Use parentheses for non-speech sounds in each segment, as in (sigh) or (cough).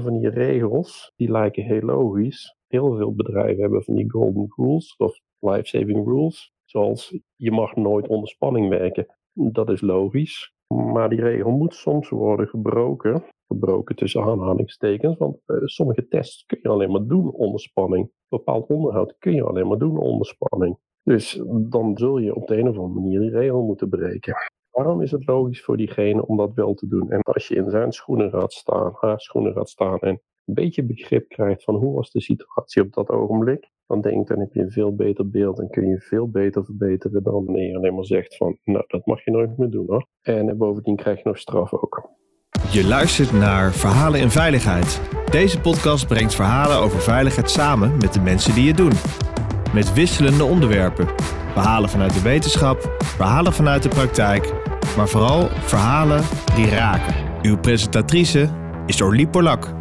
van die regels, die lijken heel logisch. Heel veel bedrijven hebben van die golden rules of life-saving rules. Zoals je mag nooit onder spanning werken. Dat is logisch. Maar die regel moet soms worden gebroken. Gebroken tussen aanhalingstekens. Want uh, sommige tests kun je alleen maar doen onder spanning. Bepaald onderhoud kun je alleen maar doen onder spanning. Dus dan zul je op de een of andere manier die regel moeten breken. Waarom is het logisch voor diegene om dat wel te doen? En als je in zijn schoenen gaat staan, haar schoenen gaat staan en een beetje begrip krijgt van hoe was de situatie op dat ogenblik, dan denk ik, dan heb je een veel beter beeld en kun je veel beter verbeteren dan wanneer je alleen maar zegt van, nou, dat mag je nooit meer doen hoor. En bovendien krijg je nog straf ook. Je luistert naar Verhalen in Veiligheid. Deze podcast brengt verhalen over veiligheid samen met de mensen die het doen. Met wisselende onderwerpen. Verhalen vanuit de wetenschap, verhalen vanuit de praktijk, maar vooral verhalen die raken. Uw presentatrice is Orlie Polak.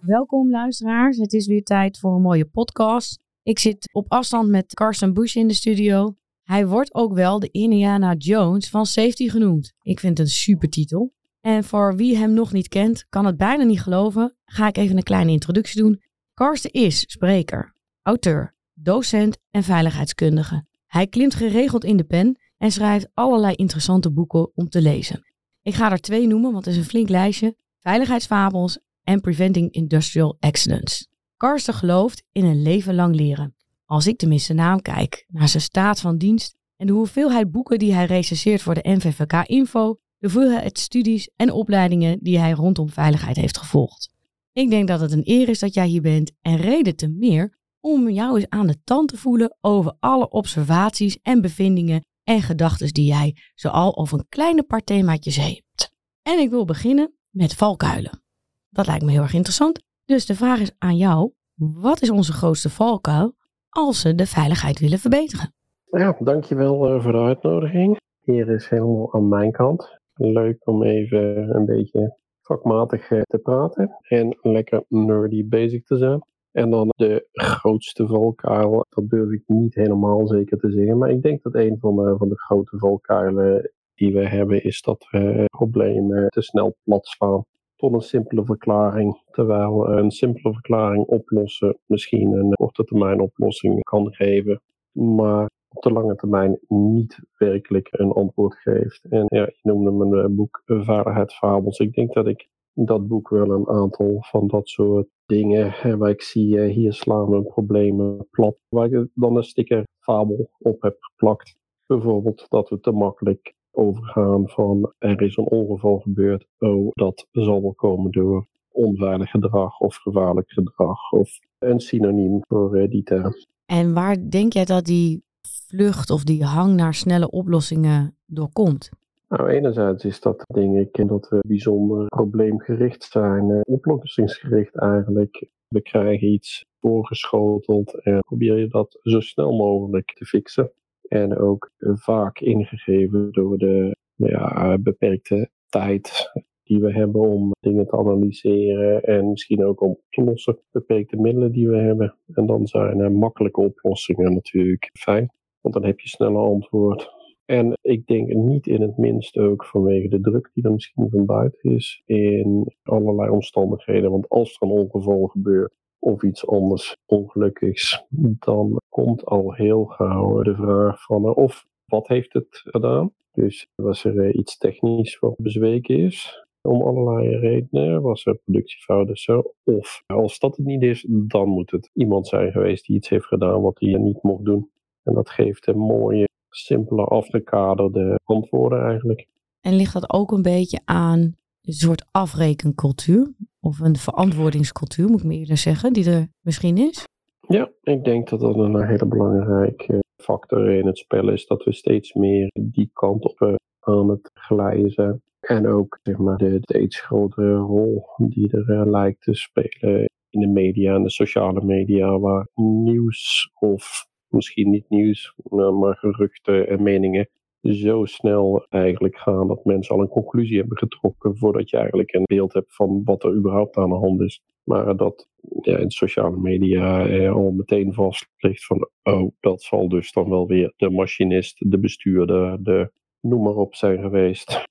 Welkom luisteraars, het is weer tijd voor een mooie podcast. Ik zit op afstand met Carsten Bush in de studio. Hij wordt ook wel de Indiana Jones van Safety genoemd. Ik vind het een super titel. En voor wie hem nog niet kent, kan het bijna niet geloven, ga ik even een kleine introductie doen. Karsten is spreker, auteur, docent en veiligheidskundige. Hij klimt geregeld in de pen en schrijft allerlei interessante boeken om te lezen. Ik ga er twee noemen, want het is een flink lijstje. Veiligheidsfabels en Preventing Industrial Accidents. Karsten gelooft in een leven lang leren. Als ik tenminste naar hem kijk, naar zijn staat van dienst en de hoeveelheid boeken die hij recenseert voor de NVVK Info, de hoeveelheid studies en opleidingen die hij rondom veiligheid heeft gevolgd. Ik denk dat het een eer is dat jij hier bent en reden te meer om jou eens aan de tand te voelen over alle observaties en bevindingen en gedachten die jij zoal over een kleine paar themaatjes hebt. En ik wil beginnen met valkuilen. Dat lijkt me heel erg interessant. Dus de vraag is aan jou, wat is onze grootste valkuil als ze de veiligheid willen verbeteren? Ja, dankjewel uh, voor de uitnodiging. Hier is helemaal aan mijn kant. Leuk om even een beetje vakmatig eh, te praten en lekker nerdy bezig te zijn. En dan de grootste valkuil, dat durf ik niet helemaal zeker te zeggen. Maar ik denk dat een van de, van de grote valkuilen die we hebben, is dat we problemen te snel plat slaan. Tot een simpele verklaring. Terwijl een simpele verklaring oplossen misschien een korte termijn oplossing kan geven. Maar op de lange termijn niet werkelijk een antwoord geeft. En ja, je noemde mijn eh, boek Veiligheidsfabels. Ik denk dat ik dat boek wel een aantal van dat soort dingen, waar ik zie, eh, hier slaan we problemen plat, waar ik dan een sticker fabel op heb geplakt. Bijvoorbeeld dat we te makkelijk overgaan van er is een ongeval gebeurd, oh dat zal wel komen door onveilig gedrag of gevaarlijk gedrag of een synoniem voor uh, die term. En waar denk jij dat die vlucht of die hang naar snelle oplossingen doorkomt? Nou, enerzijds is dat denk ik dat we bijzonder probleemgericht zijn, eh, oplossingsgericht eigenlijk. We krijgen iets voorgeschoteld en probeer je dat zo snel mogelijk te fixen. En ook vaak ingegeven door de ja, beperkte tijd die we hebben om dingen te analyseren en misschien ook om te lossen, beperkte middelen die we hebben. En dan zijn makkelijke oplossingen natuurlijk fijn, want dan heb je snel een antwoord. En ik denk niet in het minst ook vanwege de druk die er misschien van buiten is in allerlei omstandigheden. Want als er een ongeval gebeurt of iets anders ongelukkigs, dan komt al heel gauw de vraag van eh, of wat heeft het gedaan? Dus was er eh, iets technisch wat bezweken is? Om allerlei redenen was er productiefout of zo. Of als dat het niet is, dan moet het iemand zijn geweest die iets heeft gedaan wat hij niet mocht doen. En dat geeft een mooie simpele afgekaderde antwoorden eigenlijk. En ligt dat ook een beetje aan een soort afrekencultuur? Of een verantwoordingscultuur, moet ik me eerder zeggen, die er misschien is? Ja, ik denk dat dat een hele belangrijke factor in het spel is. Dat we steeds meer die kant op eh, aan het glijden zijn. En ook zeg maar, de steeds grotere rol die er uh, lijkt te spelen in de media en de sociale media, waar nieuws of misschien niet nieuws, maar geruchten en meningen zo snel eigenlijk gaan dat mensen al een conclusie hebben getrokken voordat je eigenlijk een beeld hebt van wat er überhaupt aan de hand is. Maar dat ja, in sociale media eh, al meteen vast ligt van oh, dat zal dus dan wel weer de machinist, de bestuurder, de noem maar op zijn geweest.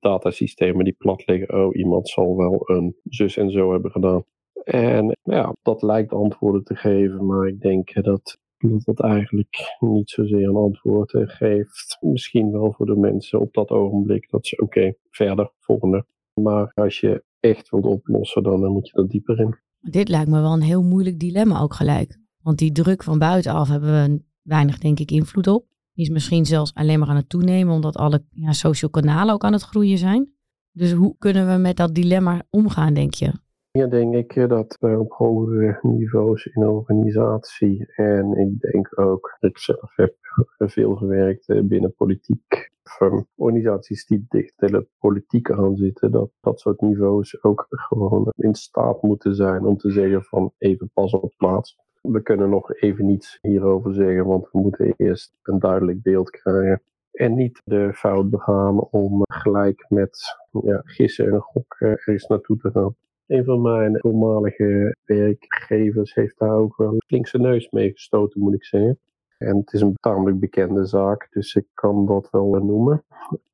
datasystemen die plat liggen. Oh, iemand zal wel een zus en zo hebben gedaan. En ja, dat lijkt antwoorden te geven, maar ik denk dat dat dat eigenlijk niet zozeer een antwoord geeft. Misschien wel voor de mensen op dat ogenblik dat ze oké, verder, volgende. Maar als je echt wilt oplossen, dan moet je er dieper in. Dit lijkt me wel een heel moeilijk dilemma ook gelijk. Want die druk van buitenaf hebben we weinig, denk ik, invloed op. Die is misschien zelfs alleen maar aan het toenemen, omdat alle ja, social kanalen ook aan het groeien zijn. Dus hoe kunnen we met dat dilemma omgaan, denk je? Ja, denk ik dat we op hogere niveaus in organisatie en ik denk ook, ik zelf heb veel gewerkt binnen politiek, van organisaties die dicht tegen de politiek aan zitten, dat dat soort niveaus ook gewoon in staat moeten zijn om te zeggen van even pas op plaats. We kunnen nog even niets hierover zeggen, want we moeten eerst een duidelijk beeld krijgen. En niet de fout begaan om gelijk met ja, gissen en gokken ergens naartoe te gaan. Een van mijn voormalige werkgevers heeft daar ook wel zijn neus mee gestoten, moet ik zeggen. En het is een tamelijk bekende zaak, dus ik kan dat wel noemen.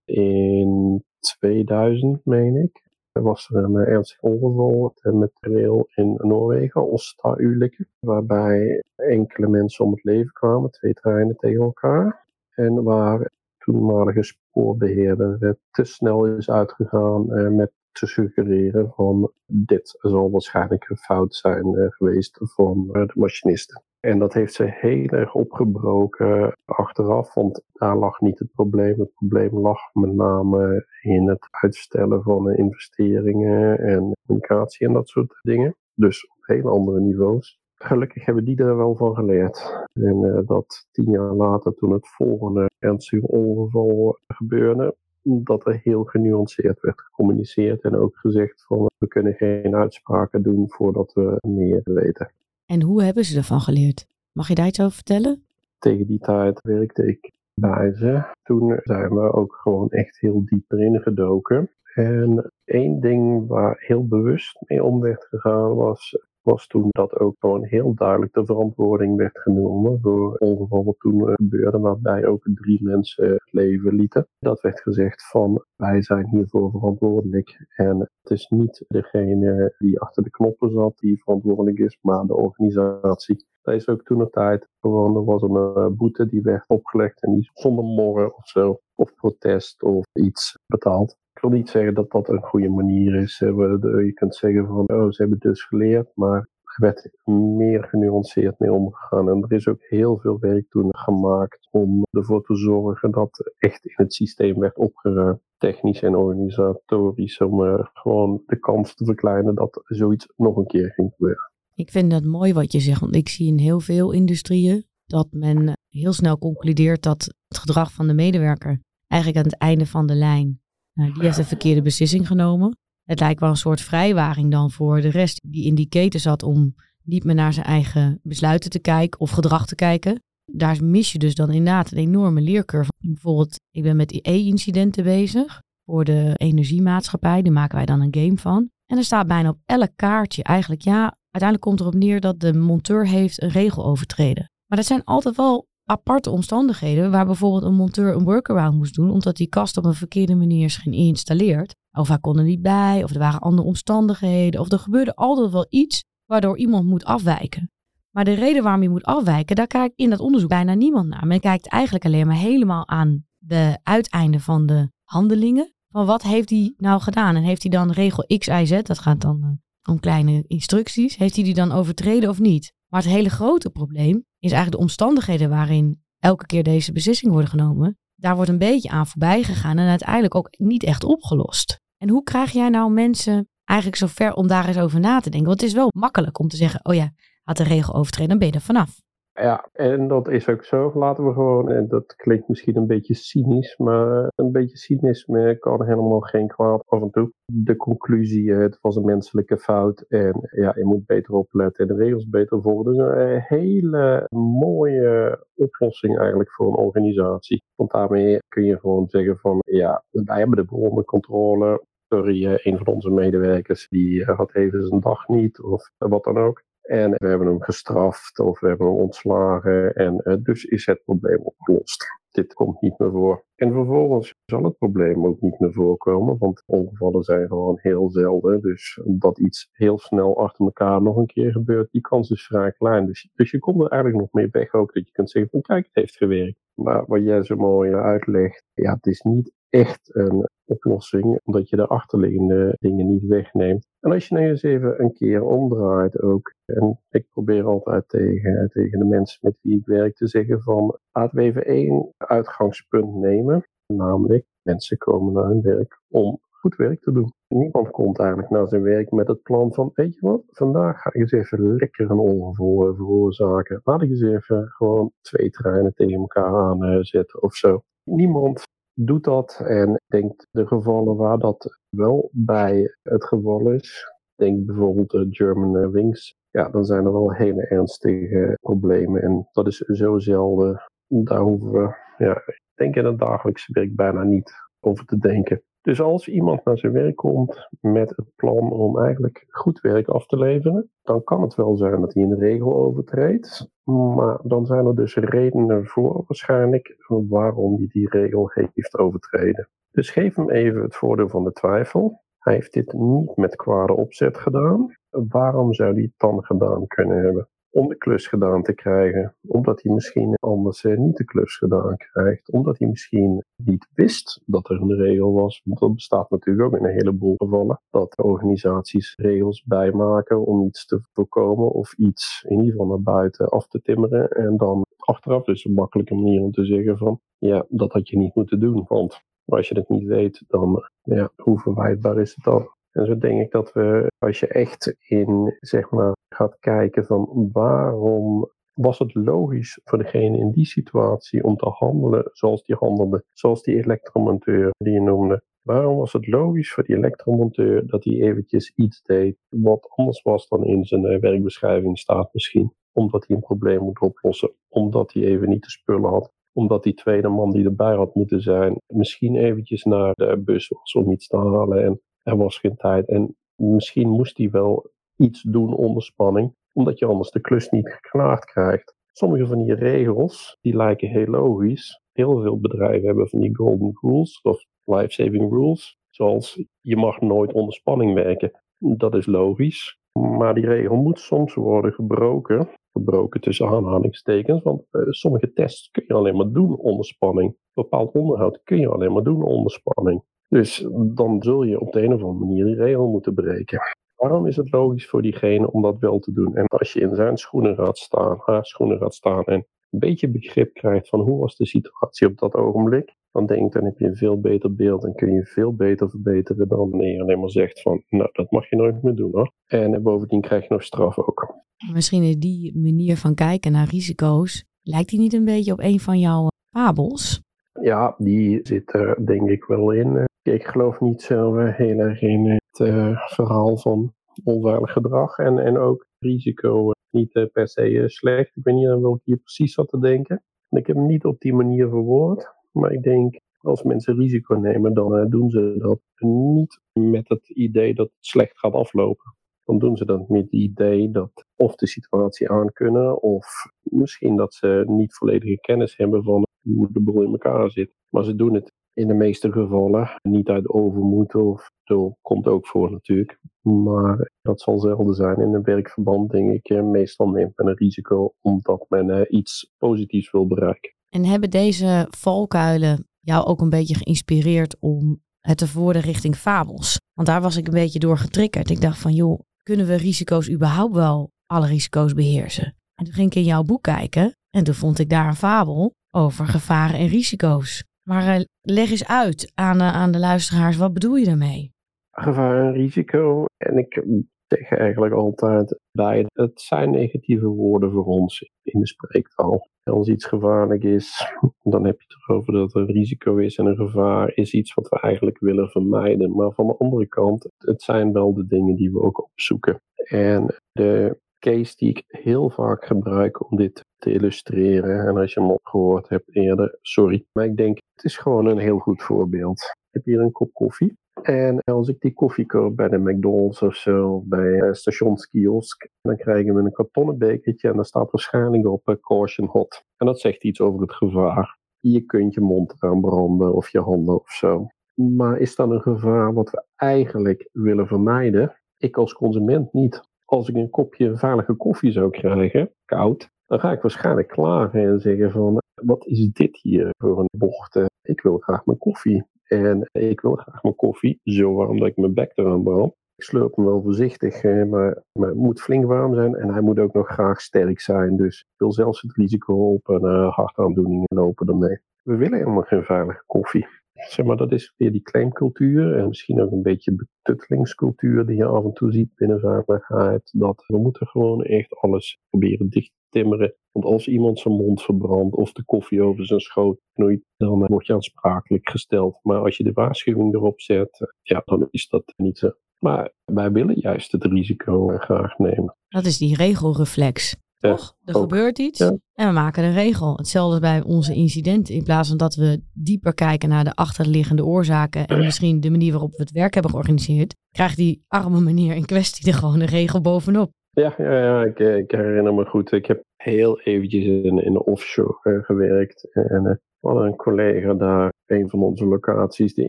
In 2000, meen ik, was er een ernstig ongeval met rail in Noorwegen, Osta-ulykke, waarbij enkele mensen om het leven kwamen, twee treinen tegen elkaar. En waar toenmalige spoorbeheerder te snel is uitgegaan eh, met te suggereren van dit zal waarschijnlijk een fout zijn eh, geweest van eh, de machinisten. En dat heeft ze heel erg opgebroken achteraf, want daar lag niet het probleem. Het probleem lag met name in het uitstellen van investeringen en communicatie en dat soort dingen. Dus op heel andere niveaus. Gelukkig hebben die er wel van geleerd. En dat tien jaar later, toen het volgende ernstige ongeval gebeurde, dat er heel genuanceerd werd gecommuniceerd en ook gezegd van we kunnen geen uitspraken doen voordat we meer weten. En hoe hebben ze ervan geleerd? Mag je daar iets over vertellen? Tegen die tijd werkte ik bij ze. Toen zijn we ook gewoon echt heel diep erin gedoken. En één ding waar heel bewust mee om werd gegaan was was toen dat ook gewoon heel duidelijk de verantwoording werd genomen voor het ongeval wat toen gebeurde, waarbij ook drie mensen het leven lieten. Dat werd gezegd van wij zijn hiervoor verantwoordelijk en het is niet degene die achter de knoppen zat die verantwoordelijk is, maar de organisatie. Dat is ook toen de tijd gewoon, er was een eh, boete die werd opgelegd en die zonder morren of zo, of protest of iets betaald. Ik wil niet zeggen dat dat een goede manier is. Je kunt zeggen van, oh, ze hebben dus geleerd, maar er werd meer genuanceerd mee omgegaan. En er is ook heel veel werk toen gemaakt om ervoor te zorgen dat echt in het systeem werd opgeruimd. Technisch en organisatorisch, om uh, gewoon de kans te verkleinen dat zoiets nog een keer ging gebeuren. Ik vind dat mooi wat je zegt, want ik zie in heel veel industrieën dat men heel snel concludeert dat het gedrag van de medewerker eigenlijk aan het einde van de lijn nou, die heeft een verkeerde beslissing genomen. Het lijkt wel een soort vrijwaring dan voor de rest die in die keten zat om niet meer naar zijn eigen besluiten te kijken of gedrag te kijken. Daar mis je dus dan inderdaad een enorme leercurve. Bijvoorbeeld, ik ben met e-incidenten bezig voor de energiemaatschappij. Daar maken wij dan een game van. En er staat bijna op elk kaartje eigenlijk, ja, uiteindelijk komt erop neer dat de monteur heeft een regel overtreden. Maar dat zijn altijd wel aparte omstandigheden waar bijvoorbeeld een monteur een workaround moest doen omdat die kast op een verkeerde manier is geïnstalleerd. Of hij kon er niet bij, of er waren andere omstandigheden, of er gebeurde altijd wel iets waardoor iemand moet afwijken. Maar de reden waarom je moet afwijken, daar kijkt in dat onderzoek bijna niemand naar. Men kijkt eigenlijk alleen maar helemaal aan de uiteinden van de handelingen. Van wat heeft hij nou gedaan? En heeft hij dan regel X, Y, Z, dat gaat dan uh, om kleine instructies, heeft hij die dan overtreden of niet? Maar het hele grote probleem is eigenlijk de omstandigheden waarin elke keer deze beslissingen worden genomen. Daar wordt een beetje aan voorbij gegaan en uiteindelijk ook niet echt opgelost. En hoe krijg jij nou mensen eigenlijk zover om daar eens over na te denken? Want het is wel makkelijk om te zeggen, oh ja, had de regel overtreden, dan ben je er vanaf. Ja, en dat is ook zo. Laten we gewoon, en dat klinkt misschien een beetje cynisch, maar een beetje cynisme kan helemaal geen kwaad af en toe. De conclusie, het was een menselijke fout en ja, je moet beter opletten en de regels beter volgen. Dus een hele mooie oplossing eigenlijk voor een organisatie. Want daarmee kun je gewoon zeggen van, ja, wij hebben de onder controle. Sorry, een van onze medewerkers die had even zijn dag niet of wat dan ook. En we hebben hem gestraft of we hebben hem ontslagen. En uh, dus is het probleem opgelost. dit komt niet meer voor. En vervolgens zal het probleem ook niet meer voorkomen, want ongevallen zijn gewoon heel zelden. Dus dat iets heel snel achter elkaar nog een keer gebeurt, die kans is vrij klein. Dus, dus je komt er eigenlijk nog mee weg ook dat je kunt zeggen van kijk, het heeft gewerkt. Maar wat jij zo mooi uitlegt, ja, het is niet echt een oplossing, omdat je de achterliggende dingen niet wegneemt. En als je nou eens even een keer omdraait ook, en ik probeer altijd tegen, tegen de mensen met wie ik werk te zeggen van, laten we even één uitgangspunt nemen, namelijk mensen komen naar hun werk om goed werk te doen. Niemand komt eigenlijk naar zijn werk met het plan van, weet je wat, vandaag ga ik eens even lekker een ongeval veroorzaken. Laat ik eens even gewoon twee treinen tegen elkaar aanzetten of zo. Niemand doet dat en ik denk de gevallen waar dat wel bij het geval is, denk bijvoorbeeld de German Wings, ja, dan zijn er wel hele ernstige problemen en dat is zo zelden. Daar hoeven we, ja, ik denk in het dagelijkse werk bijna niet over te denken. Dus als iemand naar zijn werk komt met het plan om eigenlijk goed werk af te leveren, dan kan het wel zijn dat hij een regel overtreedt. Maar dan zijn er dus redenen voor waarschijnlijk waarom hij die regel heeft overtreden. Dus geef hem even het voordeel van de twijfel. Hij heeft dit niet met kwade opzet gedaan. Waarom zou hij het dan gedaan kunnen hebben? Om de klus gedaan te krijgen. Omdat hij misschien anders eh, niet de klus gedaan krijgt. Omdat hij misschien niet wist dat er een regel was. Want dat bestaat natuurlijk ook in een heleboel gevallen. Dat organisaties regels bijmaken om iets te voorkomen. Of iets in ieder geval naar buiten af te timmeren. En dan achteraf is een makkelijke manier om te zeggen van ja, dat had je niet moeten doen. Want als je het niet weet, dan ja, hoe verwijtbaar is het dan? En zo denk ik dat we, als je echt in, zeg maar, gaat kijken van waarom was het logisch voor degene in die situatie om te handelen zoals die handelde, zoals die elektromonteur die je noemde. Waarom was het logisch voor die elektromonteur dat hij eventjes iets deed wat anders was dan in zijn eh, werkbeschrijving staat misschien? Omdat hij een probleem moet oplossen, omdat hij even niet de spullen had, omdat die tweede man die erbij had moeten zijn misschien eventjes naar de bus was om iets te halen en er was geen tijd. En misschien moest hij wel iets doen onder spanning, omdat je anders de klus niet geklaard krijgt. Sommige van die regels, die lijken heel logisch. Heel veel bedrijven hebben van die golden rules of life-saving rules. Zoals je mag nooit onder spanning werken. Dat is logisch. Maar die regel moet soms worden gebroken. Gebroken tussen aanhalingstekens. Want uh, sommige tests kun je alleen maar doen onder spanning. Bepaald onderhoud kun je alleen maar doen onder spanning. Dus dan zul je op de een of andere manier die regel moeten breken. Waarom is het logisch voor diegene om dat wel te doen? En als je in zijn schoenen gaat staan, haar schoenen gaat staan en een beetje begrip krijgt van hoe was de situatie op dat ogenblik, dan denk ik, dan heb je een veel beter beeld en kun je veel beter verbeteren dan wanneer je alleen maar zegt van, nou, dat mag je nooit meer doen hoor. En bovendien krijg je nog straf ook. Misschien is die manier van kijken naar risico's, lijkt die niet een beetje op een van jouw fabels? Ja, die zit er denk ik wel in. Ik geloof niet zo heel erg in het verhaal van onveilig gedrag en, en ook risico uh, niet uh, per se slecht. Ik weet niet aan welke je precies zat te denken. En ik heb hem niet op die manier verwoord, maar ik denk als mensen risico nemen, dan doen ze dat niet met het idee dat het slecht gaat aflopen. Dan doen ze dat met het idee dat of de situatie aankunnen, of misschien dat ze niet volledige kennis hebben van hoe de boel in elkaar zit. Maar ze doen het in de meeste gevallen. Niet uit overmoed of dat komt ook voor natuurlijk. Maar dat zal zelden zijn. In een werkverband denk ik eh, meestal neemt men een risico omdat men eh, iets positiefs wil bereiken. En hebben deze valkuilen jou ook een beetje geïnspireerd om het te voeren richting fabels? Want daar was ik een beetje door getriggerd. Ik dacht van joh, kunnen we risico's überhaupt wel alle risico's beheersen? En toen ging ik in jouw boek kijken en toen vond ik daar een fabel over gevaren en risico's. Maar uh, leg eens uit aan, aan de luisteraars, wat bedoel je daarmee? Gevaar en risico. En ik zeg eigenlijk altijd bij, het zijn negatieve woorden voor ons in de spreektaal. Als iets gevaarlijk is, (laughs) dan heb je het erover dat er een risico is. En een gevaar is iets wat we eigenlijk willen vermijden. Maar van de andere kant, het zijn wel de dingen die we ook opzoeken. En de case die ik heel vaak gebruik om dit te illustreren. En als je hem opgehoord hebt eerder, sorry. Maar ik denk, het is gewoon een heel goed voorbeeld. Ik heb hier een kop koffie. En als ik die koffie koop bij de McDonald's of zo, bij een stationskiosk, dan krijgen we een kartonnen bekertje en daar staat waarschijnlijk op uh, caution hot. En dat zegt iets over het gevaar. je kunt je mond eraan branden of je handen of zo. Maar is dat een gevaar wat we eigenlijk willen vermijden? Ik als consument niet. Als ik een kopje veilige koffie zou krijgen, koud, dan ga ik waarschijnlijk klagen en zeggen van, wat is dit hier voor een bocht? Ik wil graag mijn koffie. En ik wil graag mijn koffie zo warm dat ik mijn bek eraan brand. Ik slurp hem wel voorzichtig, maar, maar het moet flink warm zijn en hij moet ook nog graag sterk zijn. Dus ik wil zelfs het risico op een uh, hartaandoening lopen ermee. We willen helemaal geen veilige koffie. Zeg maar, dat is weer die claimcultuur en misschien ook een beetje betuttelingscultuur die je af en toe ziet binnen veiligheid. Dat we moeten gewoon echt alles proberen dicht te timmeren. Want als iemand zijn mond verbrandt of de koffie over zijn schoot knoeit, dan word je aansprakelijk gesteld. Maar als je de waarschuwing erop zet, ja, dan is dat niet zo. Maar wij willen juist het risico graag nemen. Dat is die regelreflex. Toch? Er gebeurt iets en we maken een regel. Hetzelfde bij onze incidenten. In plaats van dat we dieper kijken naar de achterliggende oorzaken en misschien de manier waarop we het werk hebben georganiseerd, krijgt die arme meneer in kwestie er gewoon een regel bovenop. Ja, ja, ja ik, ik, herinner me goed. Ik heb heel eventjes in, in de offshore uh, gewerkt. En we hadden een collega daar, een van onze locaties, die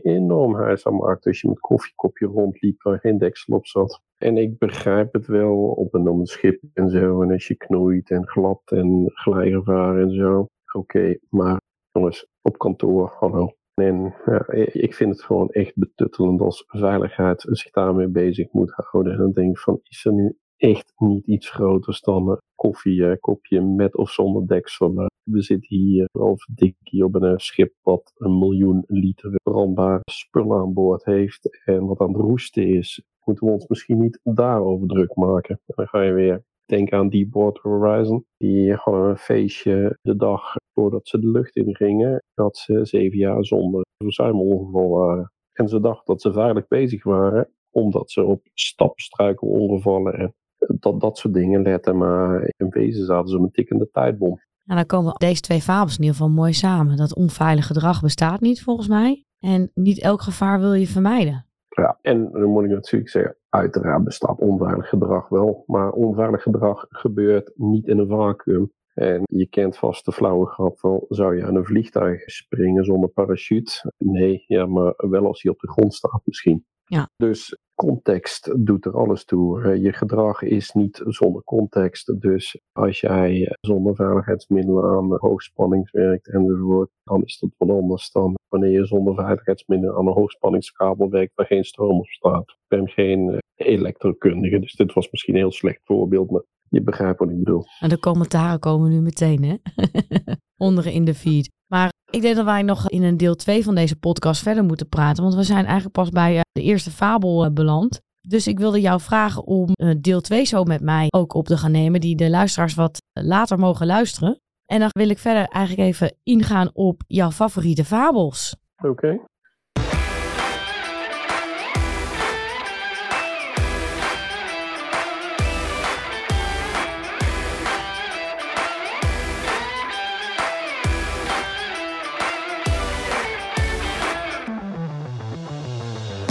enorm huis aan maakte als je met koffiekopje rondliep waar geen deksel op zat. En ik begrijp het wel op een, op een schip en zo. En als je knoeit en glad en glijgevaar en zo. Oké, maar jongens, op kantoor, hallo. En ja, ik vind het gewoon echt betuttelend als veiligheid zich daarmee bezig moet houden. En dan denk ik van, is er nu echt niet iets groters dan een koffiekopje met of zonder deksel. We zitten hier als dikkie op een schip wat een miljoen liter brandbare spullen aan boord heeft en wat aan het roesten is. Moeten we ons misschien niet daarover druk maken? Dan ga je weer denken aan Deepwater Horizon. Die hadden een feestje de dag voordat ze de lucht in gingen, dat ze zeven jaar zonder verzuimongeval waren. En ze dachten dat ze veilig bezig waren, omdat ze op stapstruikelongevallen en dat, dat soort dingen letten. Maar in wezen zaten ze op een tikkende tijdbom. En dan komen deze twee fabels in ieder geval mooi samen. Dat onveilig gedrag bestaat niet volgens mij. En niet elk gevaar wil je vermijden. Ja, en dan moet ik natuurlijk zeggen, uiteraard bestaat onveilig gedrag wel. Maar onveilig gedrag gebeurt niet in een vacuüm. En je kent vast de flauwe grap van, zou je aan een vliegtuig springen zonder parachute? Nee, ja, maar wel als hij op de grond staat misschien. Ja. Dus context doet er alles toe. Je gedrag is niet zonder context. Dus als jij zonder veiligheidsmiddelen aan hoogspanning werkt enzovoort, dan is dat wat anders dan wanneer je zonder veiligheidsmiddelen aan een hoogspanningskabel werkt waar geen stroom op staat. Ik ben geen elektrokundige, dus dit was misschien een heel slecht voorbeeld, maar je begrijpt wat ik bedoel. En de commentaren komen nu meteen, hè? (laughs) Onderen in de feed. Maar ik denk dat wij nog in een deel 2 van deze podcast verder moeten praten. Want we zijn eigenlijk pas bij de eerste fabel beland. Dus ik wilde jou vragen om deel 2 zo met mij ook op te gaan nemen. Die de luisteraars wat later mogen luisteren. En dan wil ik verder eigenlijk even ingaan op jouw favoriete fabels. Oké.